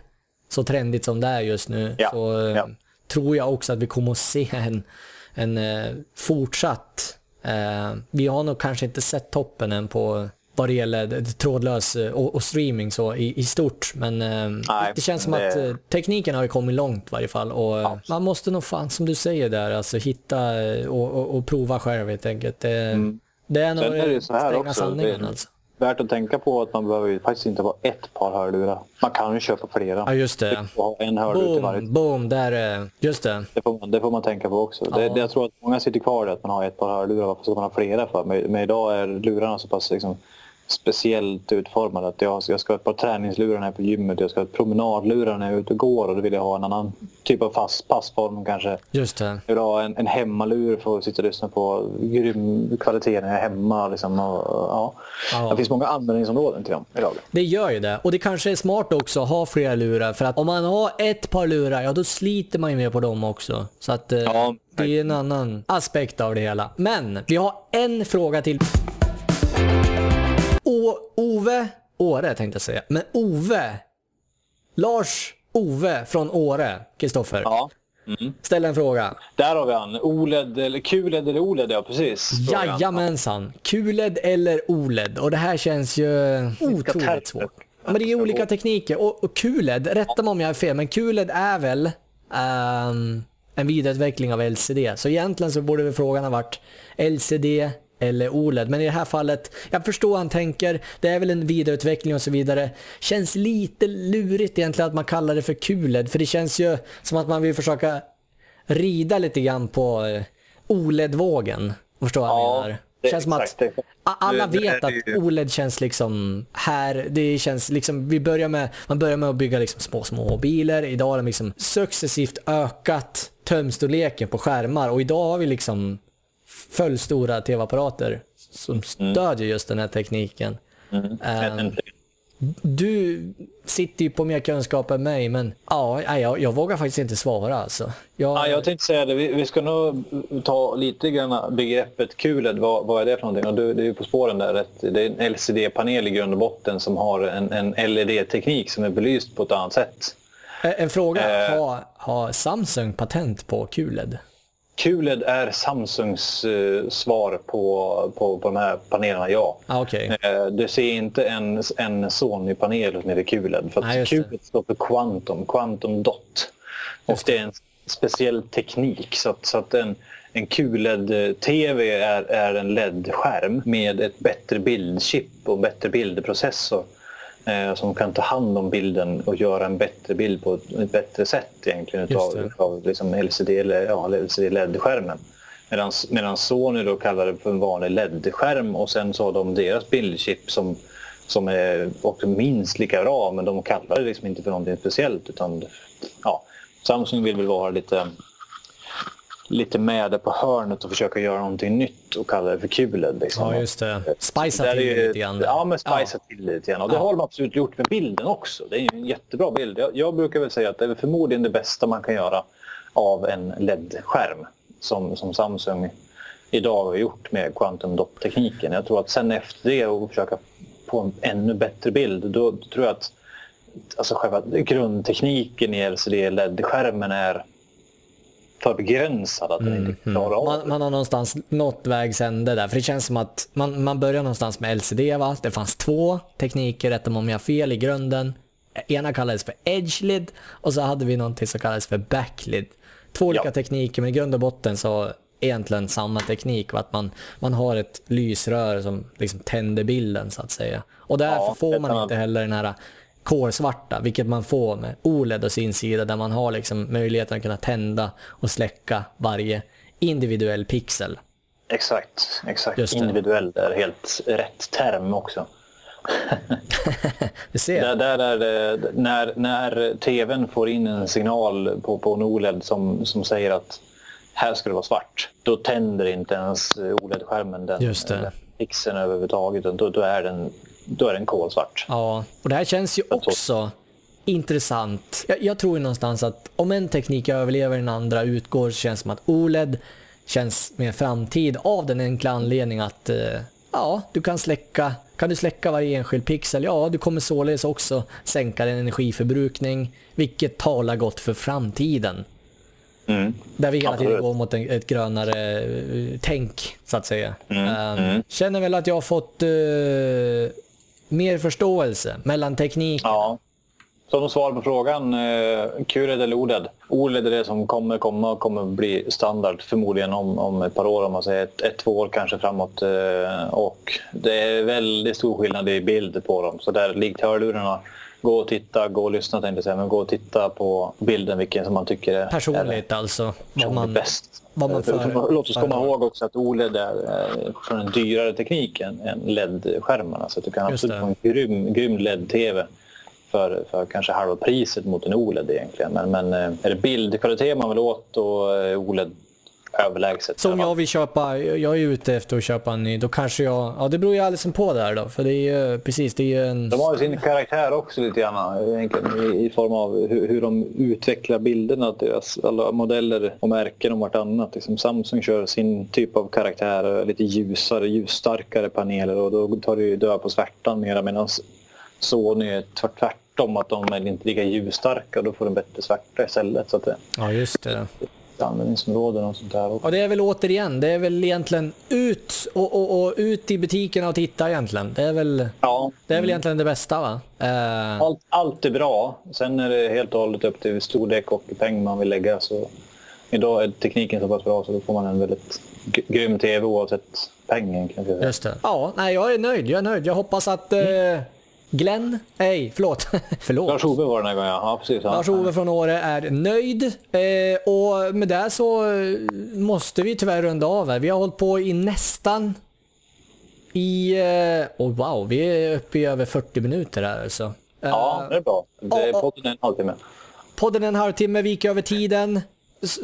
så trendigt som det är just nu Ja, så eh, ja. tror jag också att vi kommer att se en, en eh, fortsatt... Eh, vi har nog kanske inte sett toppen än på vad det gäller det- det trådlös eh, och, och streaming så i, i stort. Men eh, Nej, det känns som det- att tekniken har kommit långt i varje fall. Och, eh, man måste nog fan, som du säger där, alltså hitta och, och, och prova själv helt enkelt. Det, det är nog Mm. Sen är det ju den också. sanningen det alltså. Värt att tänka på att man behöver ju faktiskt inte ha ett par hörlurar. Man kan ju köpa flera. Ja just det. Ha en hörlur till varje. Boom, boom, där, eh, just det. Det får, man, det får man tänka på också. Det, Ja. det, jag tror att många sitter kvar i att man har ett par hörlurar. Varför ska man ha flera för? Men, men idag är lurarna så pass liksom, speciellt utformade. Att jag, jag ska ha ett par träningslurar när jag är på gymmet. Jag ska ha ett promenadlurar när jag är ute och går. Och då vill jag ha en annan typ av fast passform kanske. Just det. Jag vill ha en, en hemmalur för att sitta och lyssna på grym kvalitet när jag är hemma. Liksom, och, ja. Ja. Det finns många användningsområden till dem idag. Det gör ju det. Och det kanske är smart också att ha flera lurar. För att om man har ett par lurar, ja då sliter man ju mer på dem också. Så att eh, Ja, det är en annan aspekt av det hela. Men vi har en fråga till. O Ove, Åre tänkte jag säga. Men Ove. Lars Ove från Åre, Kristoffer. Ja. Ställ en fråga. Där har vi han. OLED, eller QLED eller OLED, ja precis. frågan. Jajamensan. QLED eller OLED? Och det här känns ju otroligt svårt. Men det är olika tekniker. Och, och QLED, rätta mig om jag är fel, men QLED är väl ehm, en vidareutveckling av LCD. Så egentligen så borde väl frågan ha varit LCD eller OLED. Men i det här fallet, jag förstår vad han tänker. Det är väl en vidareutveckling och så vidare. Känns lite lurigt egentligen att man kallar det för QLED. För det känns ju som att man vill försöka rida lite grann på eh, OLED-vågen. Förstår vad jag Ja, menar? det- känns som att alla vet att OLED känns liksom här, det känns liksom, vi börjar med, man börjar med att bygga liksom små, små mobiler. Idag har de liksom successivt ökat tömstorleken på skärmar och idag har vi liksom fullstora tv-apparater som stödjer just den här tekniken. Mm. En- du sitter ju på mer kunskap än mig, men ja, jag, jag vågar faktiskt inte svara alltså. Jag, Ja, jag tänkte säga det. Vi, vi ska nog ta lite grann begreppet QLED. Vad, vad är det för någonting? Och du, det är på spåren där. Det är en LCD-panel i grund och botten som har en, en LED-teknik som är belyst på ett annat sätt. En- En fråga, Eh. har, har Samsung patent på QLED? QLED är Samsungs eh, svar på, på, på de här panelerna, ja. Ah, Okej. Eh, Du ser inte en, en Sony-panel som heter QLED. För det. QLED står för Quantum, Quantum Dot. Och det är en speciell teknik. Så att, så att en, en QLED-TV är, är en LED-skärm med ett bättre bildchip och bättre bildprocessor. Eh, som kan ta hand om bilden och göra en bättre bild på ett, bättre sätt egentligen utav, utav liksom LCD, eller- ja, LCD-LED-skärmen. Medan Sony då kallar det för en vanlig LED-skärm och sen så har de deras bildchip som, som är också minst lika bra men de kallar det liksom inte för någonting speciellt utan ja, Samsung vill väl vara lite lite med det på hörnet och försöka göra någonting nytt och kalla det för QLED. Liksom. Ja, just det. Spicea Där är till det lite grann. Ja, men spicea Ja. till lite grann. Och det Ja. har de absolut gjort med bilden också. Det är en jättebra bild. Jag, jag brukar väl säga att det är förmodligen det bästa man kan göra av en LED-skärm som, som Samsung idag har gjort med quantum dot-tekniken. Jag tror att sen efter det och försöka få en ännu bättre bild, då tror jag att alltså själva grundtekniken i LCD-LED-skärmen är för begränsad att den inte klarar av Man, man har någonstans nått vägs ände där. För det känns som att man, man börjar någonstans med LCD va? Det fanns två tekniker, rätta mig om jag har fel, i grunden. Ena kallades för Edge-lid och så hade vi någonting som kallades för Back-lid. Två olika Ja. tekniker men i grund och botten så egentligen samma teknik. va? Att man, man har ett lysrör som liksom tänder bilden så att säga. Och därför Ja, får man- inte heller den här kolsvarta, vilket man får med OLED och sin sida där man har liksom möjligheten att kunna tända och släcka varje individuell pixel. Exakt, exakt. Just det. Individuell är helt rätt term också. Ser. Där, där är det, när, när tvn får in en signal på, på en OLED som, som säger att här ska det vara svart, då tänder inte ens OLED-skärmen den, Just det. den pixeln överhuvudtaget. Då, då, är den, då är den kolsvart. Ja, och det här känns ju också intressant. Jag, jag tror ju någonstans att om en teknik överlever den andra utgår så känns det som att OLED känns mer framtid av den enkla anledningen att eh, ja, du kan släcka kan du släcka varje enskild pixel? Ja, du kommer således också sänka din energiförbrukning, vilket talar gott för framtiden. Mm. Där vi hela tiden går mot en, ett grönare eh, tänk, så att säga. Mm, Ehm, Känner väl att jag har fått eh, mer förståelse mellan teknik. Ja. Som svar på frågan, eh, QLED eller OLED? OLED är det som kommer komma och kommer bli standard förmodligen om, om ett par år, om man säger ett, ett två år kanske framåt. Eh, och det är väldigt stor skillnad i bild på dem. Så där likt hörlurarna, gå och titta, gå och lyssna tänkte jag säga, men gå och titta på bilden vilken som man tycker är, Personligt alltså. Vad är man, bäst. vad man Eh, för-. Låt oss komma ihåg också att OLED är eh, från en dyrare teknik än än LED-skärmarna. Så att du kan Just absolut få en grym, grym LED-TV för, för kanske halva priset mot en OLED egentligen. Men, men eh, är det bildkvalitet man vill åt då är OLED överlägset. Så om jag vill köpa, jag är ute efter att köpa en ny, då kanske jag, ja det beror ju alldeles på där då. För det är ju, precis, det är ju en... De har ju sin karaktär också lite grann egentligen, i, i form av hur, hur de utvecklar bilderna, deras alla modeller och märken om vartannat. Liksom Samsung kör sin typ av karaktär, lite ljusare, ljusstarkare paneler och då tar det ju död på svärtan mera medan Sony är tvärt- tvärtom, att de är inte lika ljusstarka och då får de bättre svärta istället. Så att det Ja just det. Användningsområden och sånt där. Och det är väl återigen, det är väl egentligen ut och, och, och ut i butikerna och titta egentligen. Det är väl, Ja, det är väl egentligen det bästa va? Eh, allt, allt är bra. Sen är det helt och hållet upp till storlek och peng man vill lägga. Så idag är tekniken så pass bra så då får man en väldigt grym tv oavsett peng egentligen. ska jag säga. Just det. Ja, nej jag är nöjd. Jag är nöjd. Jag hoppas att eh, Glenn, nej förlåt. förlåt. Lars-Ove var den här gången, ja. precis. Ja. Lars-Ove från Åre är nöjd. Eh, och med det så eh, måste vi tyvärr runda av här. Vi har hållit på i nästan i... Eh, oh wow, vi är uppe i över 40 minuter här alltså. Eh, Ja, det är bra. Det är podden är en halvtimme. Podden är en halvtimme, vi gick över tiden.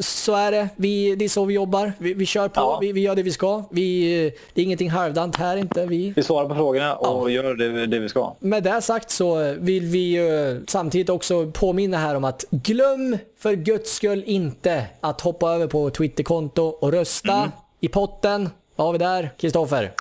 Så är det. Vi, det är så vi jobbar. Vi, vi kör på, Ja. vi, vi gör det vi ska. Vi, det är ingenting halvdant här inte. Vi, Vi svarar på frågorna och gör det, det vi ska. Med det sagt så vill vi ju samtidigt också påminna här om att glöm för guds skull inte att hoppa över på Twitterkonto och rösta Mm. i potten. Vad har vi där? Kristoffer?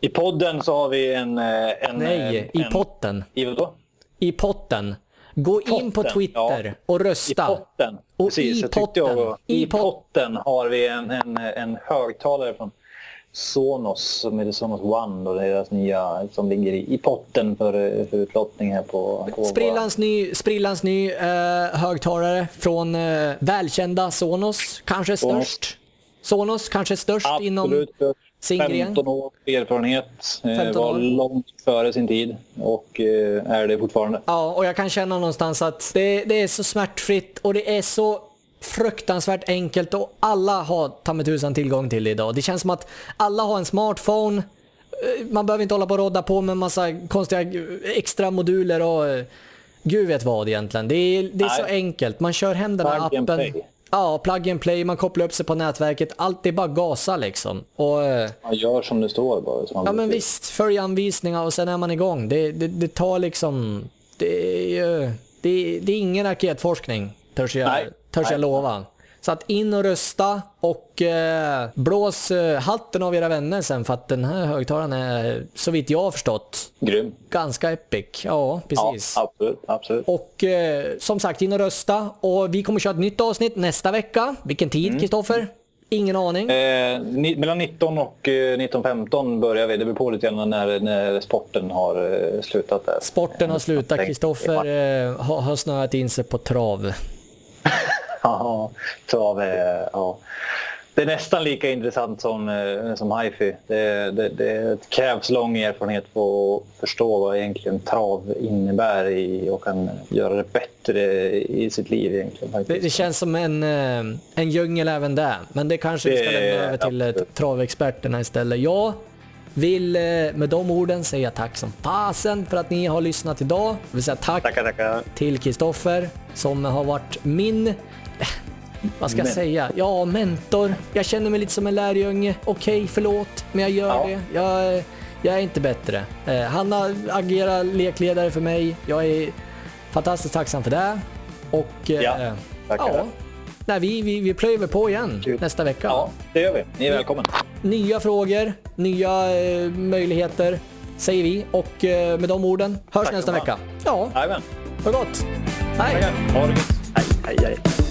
I podden så har vi en... eh, en Nej, en, i potten. I vadå? I potten. Gå in på Potten, Twitter ja. och I rösta. potten. Och Precis, i potten. Jag, I I pot- potten har vi en, en, en högtalare från Sonos, som är det Sonos One, då, deras nya, som ligger i, i potten för, för utlottning här på... på Sprillans ny, sprillans ny eh, högtalare från eh, välkända Sonos. Kanske Sonos. störst. Sonos kanske störst inom Absolut. sin gren. 15 år erfarenhet. eh, 15 var år. långt före sin tid och eh, är det fortfarande. Ja, och jag kan känna någonstans att det, det är så smärtfritt och det är så fruktansvärt enkelt och alla har ta mig tusan tillgång till det idag. Det känns som att alla har en smartphone. Eh, Man behöver inte hålla på och rodda på med massa konstiga eh, extra moduler och eh, gud vet vad egentligen. Det är, det är så enkelt. Man kör hem den här appen. play. Ja, plug and play. Man kopplar upp sig på nätverket. Allt är bara gasa liksom. Och, eh, Man gör som det står bara. Ja men brukar. visst, följ anvisningar och sen är man igång. Det, det, det tar liksom... Det är. Det, det är ingen raketforskning, törs jag, Nej. törs jag Nej. lova. Så att in och rösta och eh, blås eh, hatten av era vänner sen för att den här högtalaren är, så vitt jag har förstått, Grym. ganska epic. Ja, precis. Ja, absolut. absolut. Och eh, som sagt, in och rösta. Och vi kommer köra ett nytt avsnitt nästa vecka. Vilken tid, Kristoffer? Ingen aning. Eh, ni, mellan 19 och eh, 19.15 börjar vi. Det beror på lite grann när, när sporten har eh, slutat. Där. Sporten har slutat. Kristoffer eh, har, har snöat in sig på trav. Ja, trav är... Ja. Det är nästan lika intressant som, eh, som hifi. Det, det, det krävs lång erfarenhet för att förstå vad egentligen trav innebär i, och kan göra det bättre i sitt liv egentligen. Det, Faktiskt. det känns som en, eh, en djungel även där. Men det kanske vi ska lämna över till eh, absolut. travexperterna istället. Jag vill med de orden säga tack som fasen för att ni har lyssnat idag. Jag vill säga tack Tackar, tackar. till Kristoffer som har varit min, vad ska jag säga, ja mentor. Jag känner mig lite som en lärjunge. Okej, förlåt, men jag gör Ja. det. Jag, jag är inte bättre. Eh, han har agerat lekledare för mig. Jag är fantastiskt tacksam för det. Och eh, Ja, tackar. ja, nej, vi, vi, vi plöjer på igen Kul. nästa vecka. Ja, det gör vi. Ni är välkommen. Nya frågor, nya eh, möjligheter säger vi. Och eh, med de orden hörs Tack nästa vecka. Ja, ha det gott. Hej! Ha det gott. Hej, hej, hej.